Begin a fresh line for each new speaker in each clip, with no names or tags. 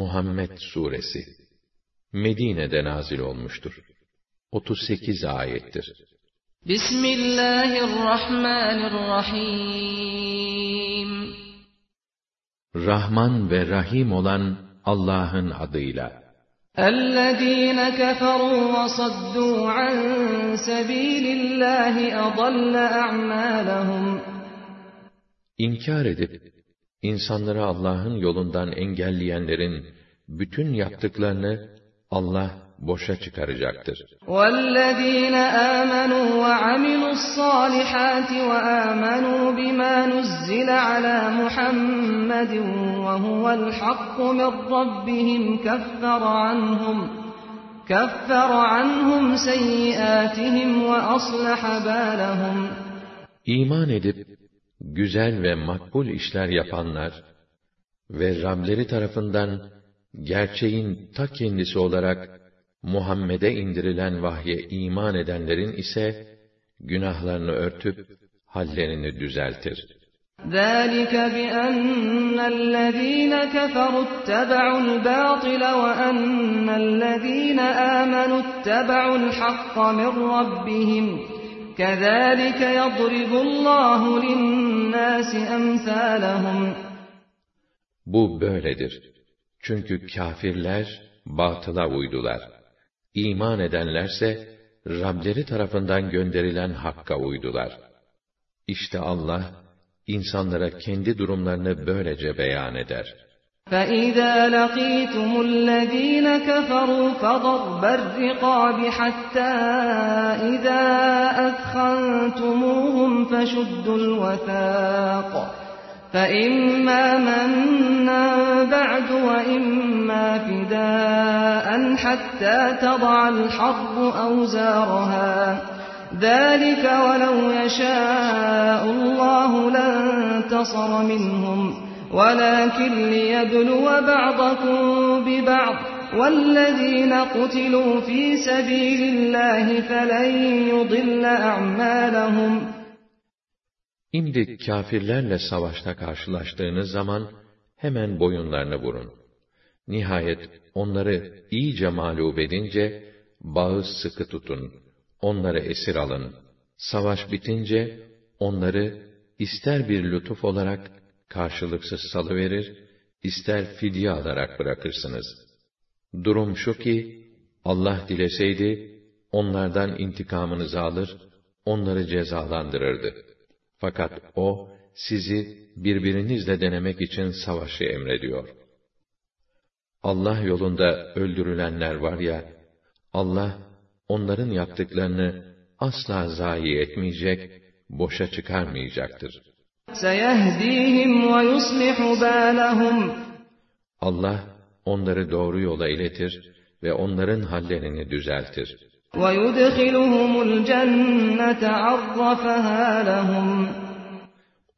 Muhammed suresi Medine'de nazil olmuştur. 38 ayettir. Bismillahirrahmanirrahim Rahman ve Rahim olan Allah'ın adıyla. اَلَّذ۪ينَ كَفَرُوا وَصَدُّوا عَنْ سَب۪يلِ اللّٰهِ اَضَلَّ اَعْمَالَهُمْ İnkar edip insanları Allah'ın yolundan engelleyenlerin bütün yaptıklarını Allah boşa çıkaracaktır. وَالَّذ۪ينَ آمَنُوا وَعَمِلُوا الصَّالِحَاتِ وَآمَنُوا بِمَا نُزِّلَ عَلَى مُحَمَّدٍ وَهُوَ الْحَقُّ مِنْ رَبِّهِمْ كَفَّرَ عَنْهُمْ كَفَّرَ عَنْهُمْ سَيِّئَاتِهِمْ وَأَصْلَحَ بَالَهُمْ İman edip güzel ve makbul işler yapanlar ve Rableri tarafından gerçeğin ta kendisi olarak Muhammed'e indirilen vahye iman edenlerin ise günahlarını örtüp hallerini düzeltir. ذَٰلِكَ بِأَنَّ الَّذ۪ينَ كَفَرُوا اتَّبَعُوا الْبَاطِلَ وَأَنَّ الَّذ۪ينَ آمَنُوا اتَّبَعُوا الْحَقَّ مِنْ رَبِّهِمْ كَذَٰلِكَ يَضْرِبُ اللّٰهُ لِلنَّاسِ لِلنَّاسِ اَمْثَالَهُمْ Bu böyledir. Çünkü kafirler batıla uydular. İman edenlerse Rableri tarafından gönderilen hakka uydular. İşte Allah insanlara kendi durumlarını böylece beyan eder. فَإِذَا لَقِيتُمُ الَّذِينَ كَفَرُوا فَضَرْبَ الرِّقَابِ حَتَّى إِذَا أَثْخَنْتُمُوهُمْ فَشُدُّوا الْوَثَاقَ فَإِمَّا مَنًّا بَعْدُ وَإِمَّا فِدَاءً حَتَّى تَضَعَ الْحَرْبُ أَوْزَارَهَا ذَلِكَ وَلَوْ يَشَاءُ اللَّهُ لَانتَصَرَ مِنْهُمْ وَلَكِنْ لِيَبْلُوَ بَعْضَكُمْ بِبَعْضٍ وَالَّذ۪ينَ قُتِلُوا ف۪ي سَب۪يلِ اللّٰهِ فَلَنْ يُضِلَّ أَعْمَالَهُمْ Şimdi kâfirlerle savaşta karşılaştığınız zaman hemen boyunlarını vurun. Nihayet onları iyice mağlup edince bağı sıkı tutun. Onları esir alın. Savaş bitince onları ister bir lütuf olarak karşılıksız salıverir, ister fidye alarak bırakırsınız. Durum şu ki, Allah dileseydi, onlardan intikamınızı alır, onları cezalandırırdı. Fakat O, sizi birbirinizle denemek için savaşı emrediyor. Allah yolunda öldürülenler var ya, Allah, onların yaptıklarını asla zayi etmeyecek, boşa çıkarmayacaktır.'' سَيَهْدِيهِمْ وَيُصْلِحُ بَالَهُمْ Allah onları doğru yola iletir ve onların hallerini düzeltir. وَيُدْخِلُهُمُ الْجَنَّةَ عَرَّفَهَا لَهُمْ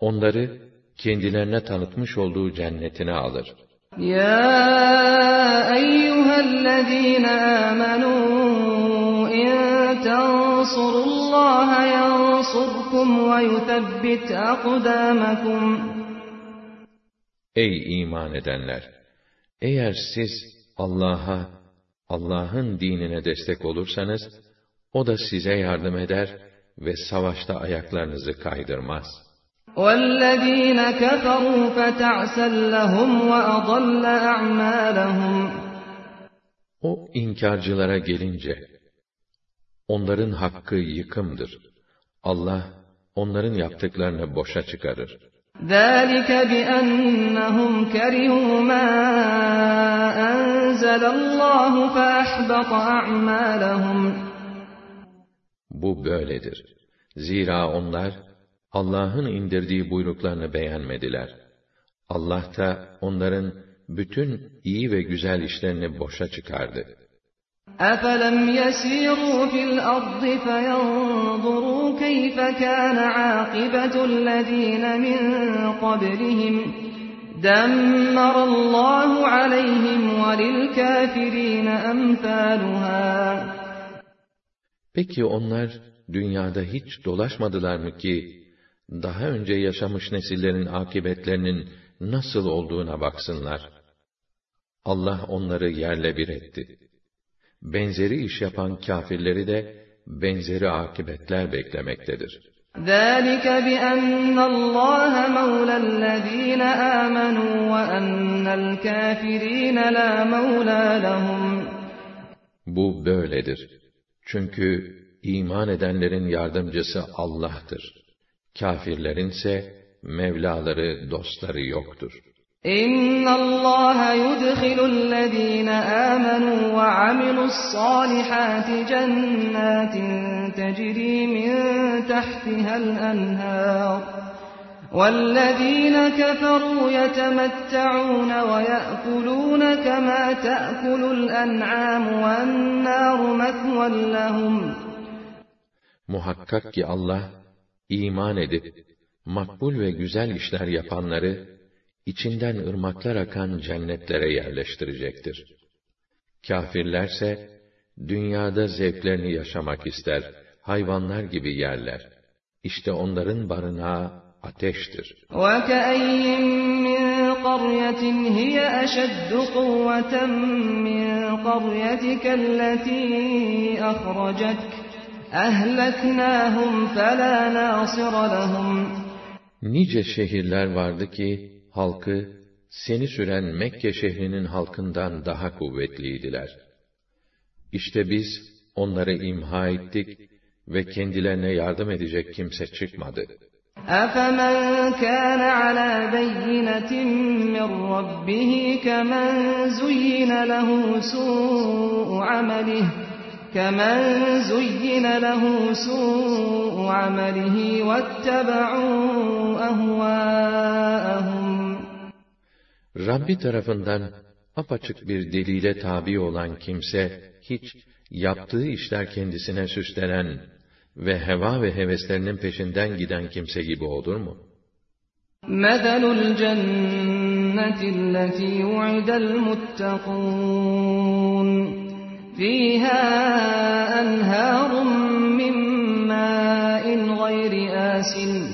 Onları kendilerine tanıtmış olduğu cennetine alır. Ya أَيُّهَا الَّذ۪ينَ in اِنْ تَنْصُرُوا يَنْصُرْكُمْ وَيُثَبِّتْ أَقْدَامَكُمْ Ey iman edenler! Eğer siz Allah'a, Allah'ın dinine destek olursanız, O da size yardım eder ve savaşta ayaklarınızı kaydırmaz. وَالَّذ۪ينَ كَفَرُوا فَتَعْسًا لَهُمْ وَأَضَلَّ أَعْمَالَهُمْ O inkarcılara gelince, onların hakkı yıkımdır. Allah onların yaptıklarını boşa çıkarır. ذَٰلِكَ بِأَنَّهُمْ كَرِهُوا مَا أَنْزَلَ اللّٰهُ فَأَحْبَطَ أَعْمَالَهُمْ Bu böyledir. Zira onlar, Allah'ın indirdiği buyruklarını beğenmediler. Allah da onların bütün iyi ve güzel işlerini boşa çıkardı.'' أَفَلَمْ يَسِيرُوا فِي الْأَرْضِ فَيَنْظُرُوا كَيْفَ كَانَ عَاقِبَةُ الَّذ۪ينَ مِنْ قَبْلِهِمْ دَمَّرَ اللّٰهُ عَلَيْهِمْ وَلِلْكَافِر۪ينَ أَمْثَالُهَا Peki onlar dünyada hiç dolaşmadılar mı ki, daha önce yaşamış nesillerin akıbetlerinin nasıl olduğuna baksınlar. Allah onları yerle bir etti.'' benzeri iş yapan kâfirleri de benzeri akibetler beklemektedir. ذَٰلِكَ بِأَنَّ اللّٰهَ مَوْلَى الَّذ۪ينَ آمَنُوا وَأَنَّ الْكَافِر۪ينَ لَا مَوْلَى لَهُمْ Bu böyledir. Çünkü iman edenlerin yardımcısı Allah'tır. Kafirlerin ise Mevlaları, dostları yoktur. ان الله يدخل الذين امنوا وعملوا الصالحات جنات تجري من تحتها الانهار والذين كفروا يتمتعون ويأكلون كما تأكل الأنعام والنار مثوى لهم Muhakkak ki Allah iman edip makbul ve güzel işler yapanları içinden ırmaklar akan cennetlere yerleştirecektir. Kafirlerse, dünyada zevklerini yaşamak ister, hayvanlar gibi yerler. İşte onların barınağı ateştir. قرية هي أشد قوة من قريتك التي أخرجتك أهلكناهم فلا ناصر لهم Nice şehirler vardı ki halkı, seni süren Mekke şehrinin halkından daha kuvvetliydiler. İşte biz, onları imha ettik ve kendilerine yardım edecek kimse çıkmadı. أَفَمَنْ كَانَ عَلَى بَيِّنَةٍ مِّنْ رَبِّهِ كَمَنْ زُيِّنَ لَهُ سُوءُ عَمَلِهِ كمن زين له سوء عمله واتبعوا أهواءهم Rabbi tarafından apaçık bir delile tabi olan kimse, hiç yaptığı işler kendisine süslenen ve heva ve heveslerinin peşinden giden kimse gibi olur mu? مَثَلُ الْجَنَّةِ الَّتِي وُعِدَ الْمُتَّقُونَ فِيهَا أَنْهَارٌ مِّن مَّاءٍ غَيْرِ آسِنٍ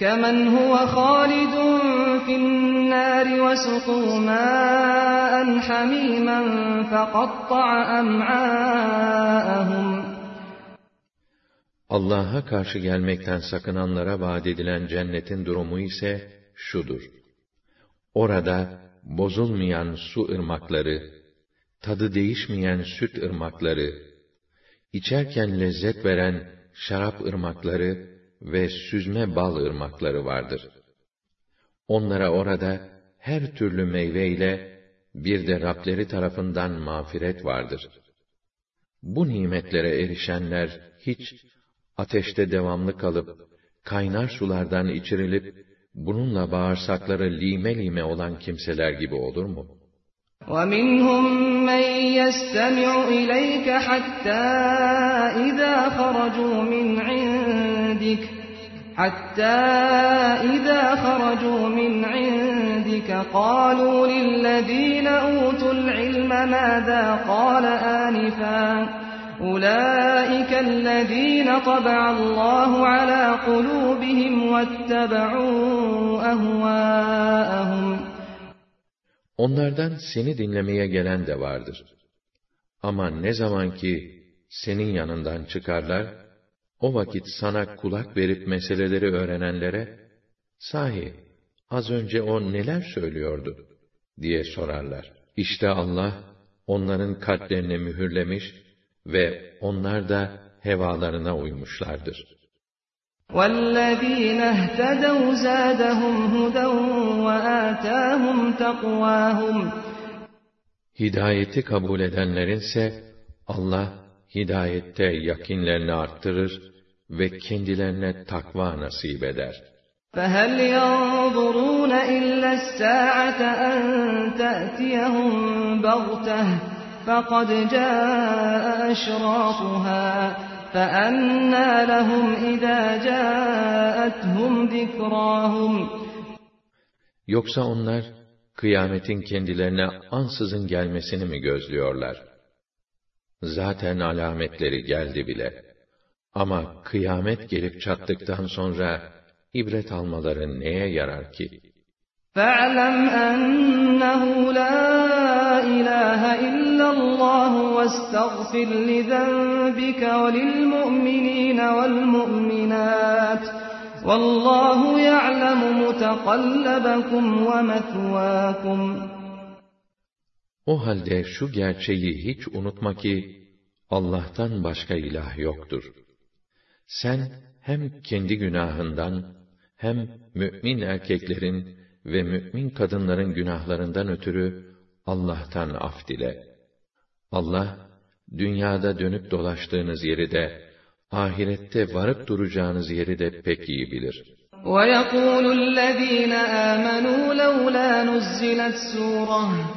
كَمَنْ هُوَ خَالِدٌ فِي النَّارِ وَسُقُوا مَاءً حَمِيمًا فَقَطَّعَ أَمْعَاءَهُمْ Allah'a karşı gelmekten sakınanlara vaat edilen cennetin durumu ise şudur. Orada bozulmayan su ırmakları, tadı değişmeyen süt ırmakları, içerken lezzet veren şarap ırmakları ve süzme bal ırmakları vardır. Onlara orada her türlü meyve ile bir de Rableri tarafından mağfiret vardır. Bu nimetlere erişenler hiç ateşte devamlı kalıp kaynar sulardan içirilip bununla bağırsakları lime lime olan kimseler gibi olur mu? وَمِنْهُمْ مَنْ يَسْتَمِعُ إِلَيْكَ حَتَّى إِذَا خَرَجُوا مِنْ عِنْدِ عندك حتى إذا خرجوا من عندك قالوا للذين أوتوا العلم ماذا قال آنفا أولئك الذين طبع الله على قلوبهم واتبعوا أهواءهم Onlardan seni dinlemeye gelen de vardır. Ama ne zaman ki senin yanından çıkarlar, o vakit sana kulak verip meseleleri öğrenenlere, sahi az önce o neler söylüyordu diye sorarlar. İşte Allah onların kalplerini mühürlemiş ve onlar da hevalarına uymuşlardır. وَالَّذ۪ينَ اهْتَدَوْا زَادَهُمْ هُدًى وَآتَاهُمْ تَقْوَاهُمْ Hidayeti kabul edenlerin ise Allah hidayette yakinlerini arttırır ve kendilerine takva nasip eder. فَهَلْ يَنْظُرُونَ إِلَّا السَّاعَةَ أَنْ تَأْتِيَهُمْ بَغْتَةً فَقَدْ جَاءَ أَشْرَاطُهَا فَأَنَّى لَهُمْ إِذَا جَاءَتْهُمْ ذِكْرَاهُمْ Yoksa onlar, kıyametin kendilerine ansızın gelmesini mi gözlüyorlar? Zaten alametleri geldi bile.'' Ama kıyamet gelip çattıktan sonra ibret almaları neye yarar ki? فَاعْلَمْ أَنَّهُ لَا إِلَٰهَ إِلَّا اللّٰهُ وَاسْتَغْفِرْ لِذَنْبِكَ وَلِلْمُؤْمِنِينَ وَالْمُؤْمِنَاتِ وَاللّٰهُ يَعْلَمُ مُتَقَلَّبَكُمْ وَمَثْوَاكُمْ O halde şu gerçeği hiç unutma ki Allah'tan başka ilah yoktur.'' Sen hem kendi günahından hem mümin erkeklerin ve mümin kadınların günahlarından ötürü Allah'tan af dile. Allah dünyada dönüp dolaştığınız yeri de ahirette varıp duracağınız yeri de pek iyi bilir. وَيَقُولُ الَّذ۪ينَ آمَنُوا لَوْ نُزِّلَتْ سُورَةٌ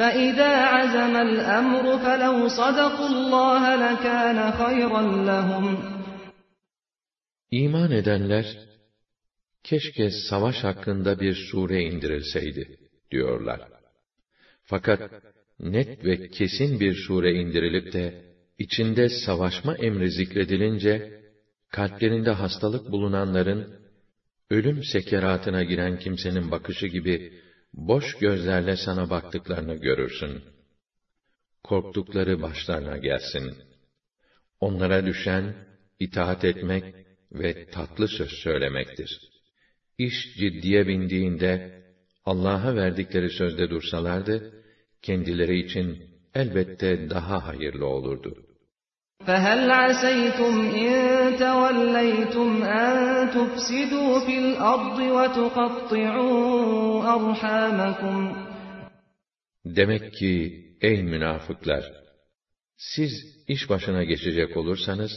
فَاِذَا عَزَمَ الْأَمْرُ فَلَوْ صَدَقُوا اللّٰهَ لَكَانَ خَيْرًا لَهُمْ İman edenler, keşke savaş hakkında bir sure indirilseydi, diyorlar. Fakat net ve kesin bir sure indirilip de, içinde savaşma emri zikredilince, kalplerinde hastalık bulunanların, ölüm sekeratına giren kimsenin bakışı gibi, boş gözlerle sana baktıklarını görürsün. Korktukları başlarına gelsin. Onlara düşen, itaat etmek ve tatlı söz söylemektir. İş ciddiye bindiğinde, Allah'a verdikleri sözde dursalardı, kendileri için elbette daha hayırlı olurdu. فَهَلْ عَسَيْتُمْ اِنْ تَوَلَّيْتُمْ اَنْ تُفْسِدُوا فِي الْأَرْضِ وَتُقَطِّعُوا أَرْحَامَكُمْ Demek ki ey münafıklar! Siz iş başına geçecek olursanız,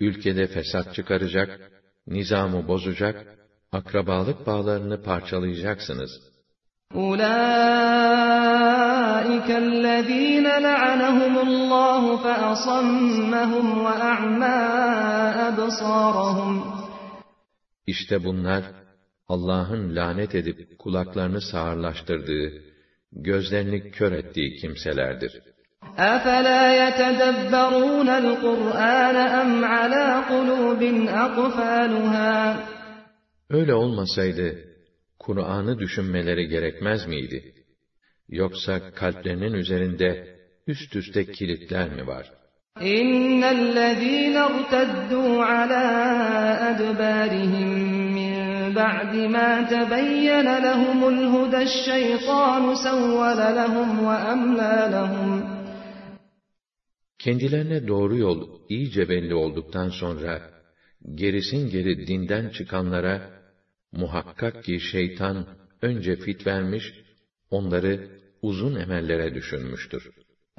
ülkede fesat çıkaracak, nizamı bozacak, akrabalık bağlarını parçalayacaksınız. Ula أُولَٰئِكَ الَّذ۪ينَ لَعَنَهُمُ اللّٰهُ فَأَصَمَّهُمْ وَأَعْمَى أَبْصَارَهُمْ İşte bunlar, Allah'ın lanet edip kulaklarını sağırlaştırdığı, gözlerini kör ettiği kimselerdir. أَفَلَا يَتَدَبَّرُونَ الْقُرْآنَ أَمْ عَلَى قُلُوبٍ أَقْفَالُهَا Öyle olmasaydı, Kur'an'ı düşünmeleri gerekmez miydi? Yoksa kalplerinin üzerinde üst üste kilitler mi var? اِنَّ الَّذ۪ينَ ارْتَدُّوا عَلَى أَدْبَارِهِمْ مِنْ بَعْدِ مَا تَبَيَّنَ لَهُمُ الْهُدَى الشَّيْطَانُ سَوَّلَ لَهُمْ وَأَمْلَى لَهُمْ Kendilerine doğru yol iyice belli olduktan sonra, gerisin geri dinden çıkanlara, muhakkak ki şeytan önce fit vermiş, onları uzun emellere düşünmüştür.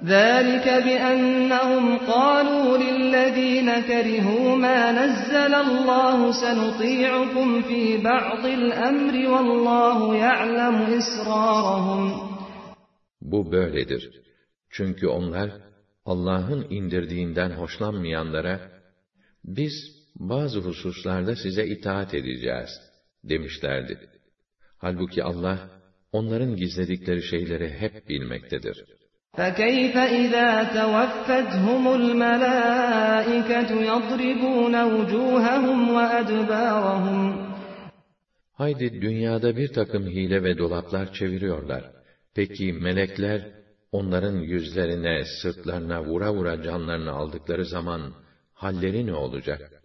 ذَٰلِكَ بِأَنَّهُمْ قَالُوا لِلَّذ۪ينَ كَرِهُوا مَا نَزَّلَ اللّٰهُ سَنُطِيعُكُمْ ف۪ي بَعْضِ الْأَمْرِ وَاللّٰهُ يَعْلَمُ إِسْرَارَهُمْ Bu böyledir. Çünkü onlar, Allah'ın indirdiğinden hoşlanmayanlara, biz bazı hususlarda size itaat edeceğiz, demişlerdi. Halbuki Allah, onların gizledikleri şeyleri hep bilmektedir. فَكَيْفَ اِذَا تَوَفَّتْهُمُ الْمَلَائِكَةُ يَضْرِبُونَ وُجُوهَهُمْ وَأَدْبَارَهُمْ Haydi dünyada bir takım hile ve dolaplar çeviriyorlar. Peki melekler, onların yüzlerine, sırtlarına vura vura canlarını aldıkları zaman, halleri ne olacak?'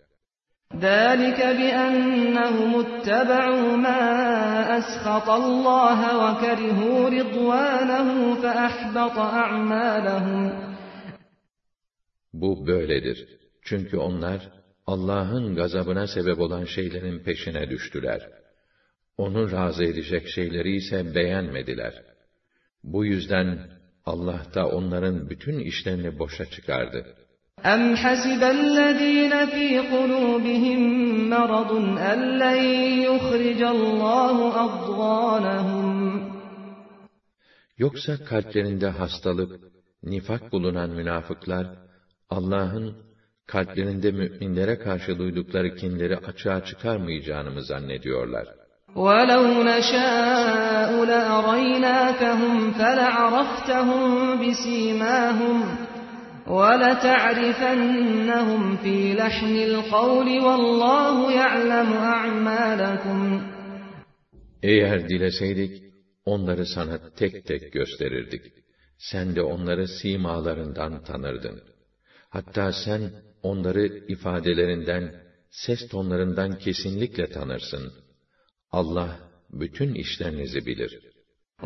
ذَٰلِكَ بِأَنَّهُمُ اتَّبَعُوا مَا أَسْخَطَ اللّٰهَ وَكَرِهُوا رِضْوَانَهُ فَأَحْبَطَ أَعْمَالَهُمْ Bu böyledir. Çünkü onlar Allah'ın gazabına sebep olan şeylerin peşine düştüler. Onu razı edecek şeyleri ise beğenmediler. Bu yüzden Allah da onların bütün işlerini boşa çıkardı.'' أَمْ حَسِبَ الَّذ۪ينَ ف۪ي قُلُوبِهِمْ مَرَضٌ أَنْ يُخْرِجَ اللّٰهُ أَضْغَانَهُمْ Yoksa kalplerinde hastalık, nifak bulunan münafıklar, Allah'ın kalplerinde müminlere karşı duydukları kinleri açığa çıkarmayacağını mı zannediyorlar? وَلَوْ نَشَاءُ لَأَرَيْنَاكَهُمْ فَلَعَرَفْتَهُمْ بِسِيمَاهُمْ وَلَتَعْرِفَنَّهُمْ ف۪ي لَحْنِ الْقَوْلِ وَاللّٰهُ يَعْلَمُ اَعْمَالَكُمْ Eğer dileseydik, onları sana tek tek gösterirdik. Sen de onları simalarından tanırdın. Hatta sen onları ifadelerinden, ses tonlarından kesinlikle tanırsın. Allah bütün işlerinizi bilir.''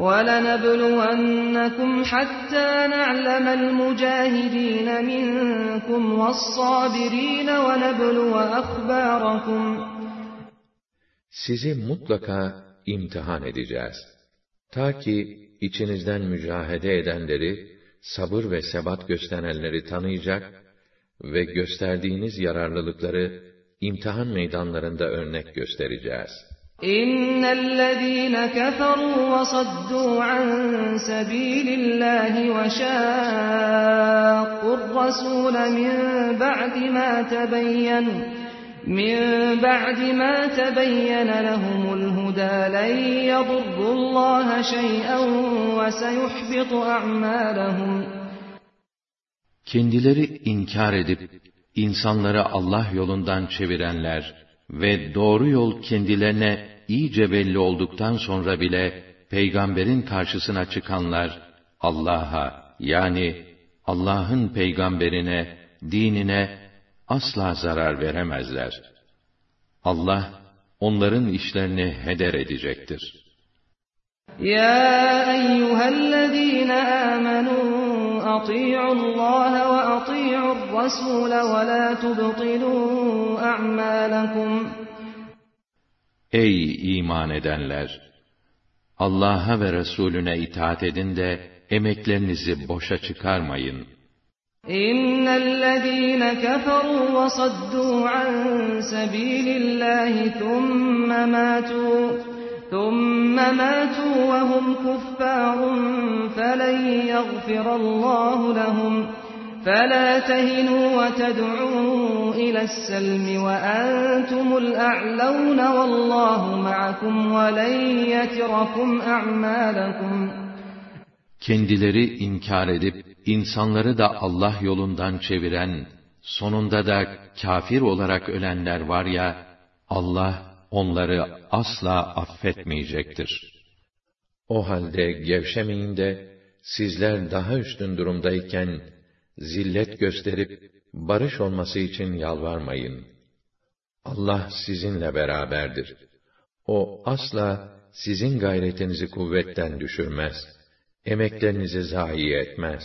وَلَنَبْلُوَنَّكُمْ حَتَّى نَعْلَمَ الْمُجَاهِد۪ينَ مِنْكُمْ وَالصَّابِر۪ينَ وَنَبْلُوَ أَخْبَارَكُمْ Sizi mutlaka imtihan edeceğiz. Ta ki içinizden mücahede edenleri, sabır ve sebat gösterenleri tanıyacak ve gösterdiğiniz yararlılıkları imtihan meydanlarında örnek göstereceğiz.'' اِنَّ الَّذ۪ينَ كَفَرُوا وَصَدُّوا عَنْ سَب۪يلِ اللّٰهِ وَشَاقُّوا الرَّسُولَ مِنْ بَعْدِ مَا تَبَيَّنُ مِنْ بَعْدِ مَا تَبَيَّنَ لَهُمُ الْهُدَى لَنْ يَضُرُّوا اللّٰهَ شَيْئًا وَسَيُحْبِطُ أَعْمَالَهُمْ Kendileri inkar edip insanları Allah yolundan çevirenler, ve doğru yol kendilerine iyice belli olduktan sonra bile peygamberin karşısına çıkanlar Allah'a yani Allah'ın peygamberine, dinine asla zarar veremezler. Allah onların işlerini heder edecektir. Ya eyyühellezîne âmenû اَطِيعُوا اللّٰهَ وَاَطِيعُوا الرَّسُولَ وَلَا تُبْطِلُوا اَعْمَالَكُمْ Ey iman edenler! Allah'a ve Resulüne itaat edin de emeklerinizi boşa çıkarmayın. اِنَّ الَّذ۪ينَ كَفَرُوا وَصَدُّوا عَنْ سَب۪يلِ اللّٰهِ ثُمَّ مَاتُوا Kendileri inkar edip, insanları da Allah yolundan çeviren, sonunda da kafir olarak ölenler var ya, Allah onları asla affetmeyecektir. O halde gevşemeyin de, sizler daha üstün durumdayken, zillet gösterip, barış olması için yalvarmayın. Allah sizinle beraberdir. O asla sizin gayretinizi kuvvetten düşürmez. Emeklerinizi zayi etmez.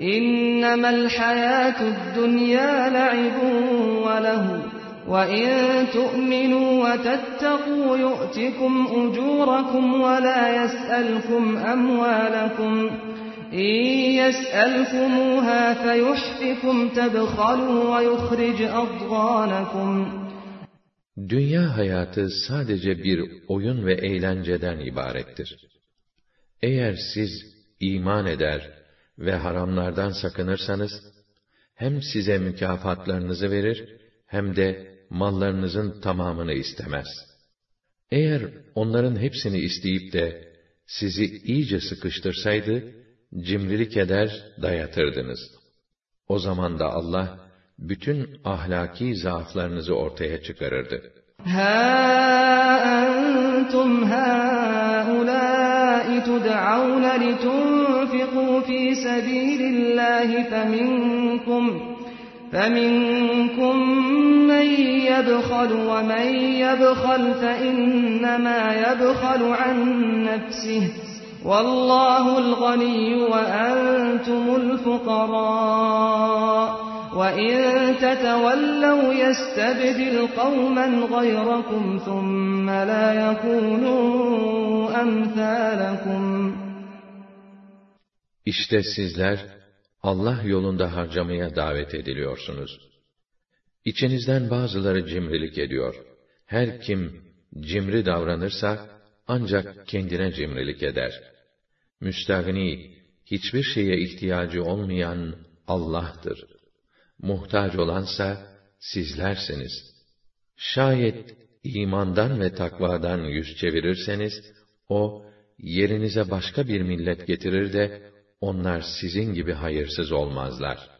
İnnemel hayatü dünya la'ibun ve lehum وَاِنْ تُؤْمِنُوا وَتَتَّقُوا يُؤْتِكُمْ اُجُورَكُمْ وَلَا يَسْأَلْكُمْ اَمْوَالَكُمْ اِنْ يَسْأَلْكُمُوهَا فَيُحْفِكُمْ تَبْخَلُوا وَيُخْرِجْ اَضْغَانَكُمْ Dünya hayatı sadece bir oyun ve eğlenceden ibarettir. Eğer siz iman eder ve haramlardan sakınırsanız, hem size mükafatlarınızı verir, hem de mallarınızın tamamını istemez. Eğer onların hepsini isteyip de sizi iyice sıkıştırsaydı, cimrilik eder, dayatırdınız. O zaman da Allah, bütün ahlaki zaaflarınızı ortaya çıkarırdı. Ha entum haulâi tud'avne litunfikû fî sebîlillâhi feminkum فمنكم من يبخل ومن يبخل فإنما يبخل عن نفسه والله الغني وأنتم الفقراء وإن تتولوا يستبدل قوما غيركم ثم لا يكونوا أمثالكم İşte sizler Allah yolunda harcamaya davet ediliyorsunuz. İçinizden bazıları cimrilik ediyor. Her kim cimri davranırsa ancak kendine cimrilik eder. Müstahni, hiçbir şeye ihtiyacı olmayan Allah'tır. Muhtaç olansa sizlersiniz. Şayet imandan ve takvadan yüz çevirirseniz, o, yerinize başka bir millet getirir de, onlar sizin gibi hayırsız olmazlar.''